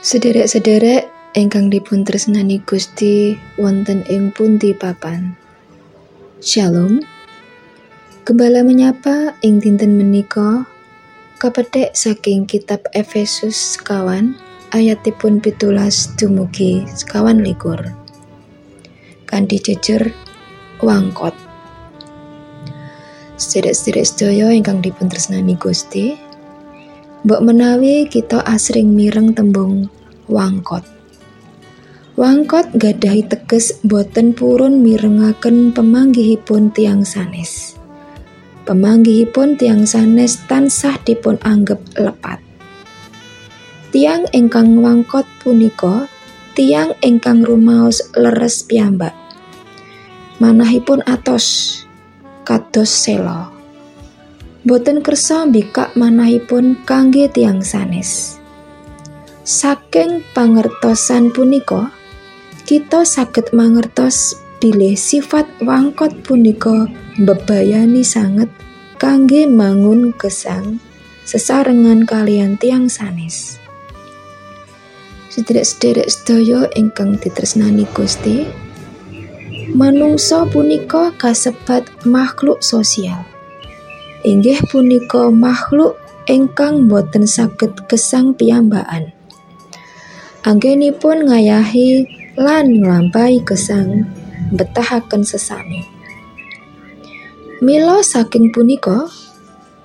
Sederek-sederek ingkang dipun tresnani Gusti wonten ing pundi papan. Shalom. Gembala menyapa ing dinten menika kapethik saking kitab Efesus sekawan ayatipun pitulas dumugi sekawan likur. Kanthi jejer wangkot. Sederek-sederek sedaya ingkang dipun tresnani Gusti, Mbok menawi kita asring mireng tembung wangkot. Wangkot gadahi teges boten purun mirengaken pemanggihipun tiang sanes. Pemanggihipun tiang sanes tansah dipun anggap lepat. Tiang ingkang wangkot punika tiang ingkang rumaos leres piyambak. Manahipun atos kados selo. boten kersa mbikak manahipun kangge tiang sanes. Saking pangertosan punika, kita saged mangertos bilih sifat wangkot punika bebayani sanget kangge mangun gesang sesarengan kalian tiang sanes. Sederek-sederek sedaya ingkang ditresnani Gusti, manungsa punika kasebat makhluk sosial. inggih punika makhluk ingkang boten saged gesang piyambakan. Anggenipun ngayahi lan nglampahi gesang betahaken sesami. Mila saking punika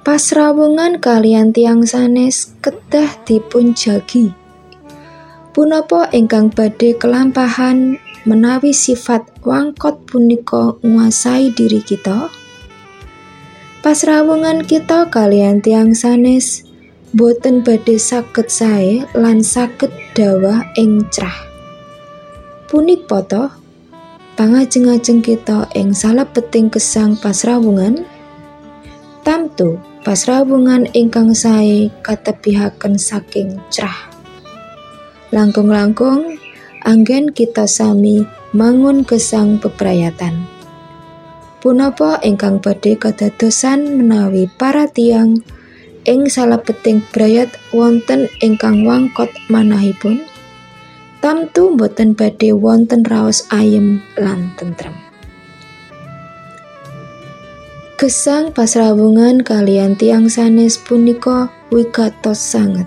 pasrawungan kalian tiang sanes kedah dipun jagi. Punapa ingkang badhe kelampahan menawi sifat wangkot punika nguasai diri kita? Pasrawungan kita kalian tiang sanes boten badhe saged sae lan saged dawah ing cerah. Punika to pangajeng-ajeng kita ing salebeting kesang pasrawungan tamtu pasrawungan ingkang sae katebihaken saking cerah. Langkung-langkung anggen kita sami mangun kesang peprayatan. punapa ingkang badhe kadadosan menawi para tiang ing salebeting brayat wonten ingkang wangkot manahipun tamtu boten badhe wonten raos ayem lan tentrem Gesang pasrawungan kalian tiang sanes punika wigatos sanget.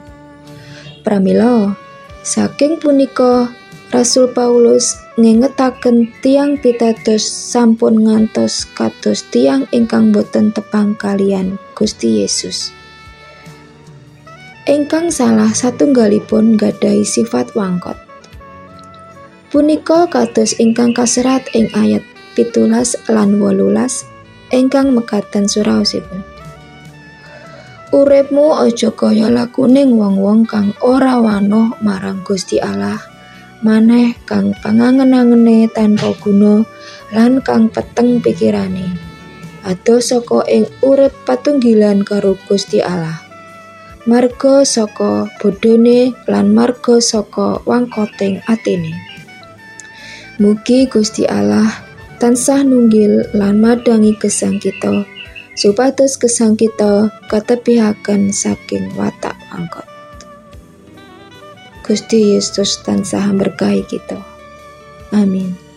Pramila, saking punika Rasul Paulus ngengetaken tiang pitados sampun ngantos kados tiang ingkang boten tepang kalian Gusti Yesus. Ingkang salah satunggalipun gadahi sifat wangkot. Punika kados ingkang kaserat ing ayat pitulas lan wolulas ingkang mekaten suraosipun. Uripmu aja kaya lakuning wong-wong kang ora wanoh marang Gusti Allah maneh kang pangangen-angene tanpa guna lan kang peteng pikirane ado saka ing urip patunggilan karo Gusti Allah marga saka bodhone lan marga saka wangkoting atine mugi Gusti Allah tansah nunggil lan madangi gesang kita supados gesang kita katepihaken saking watak wangkot Gusti Yesus tansah berkahi kita. Amin.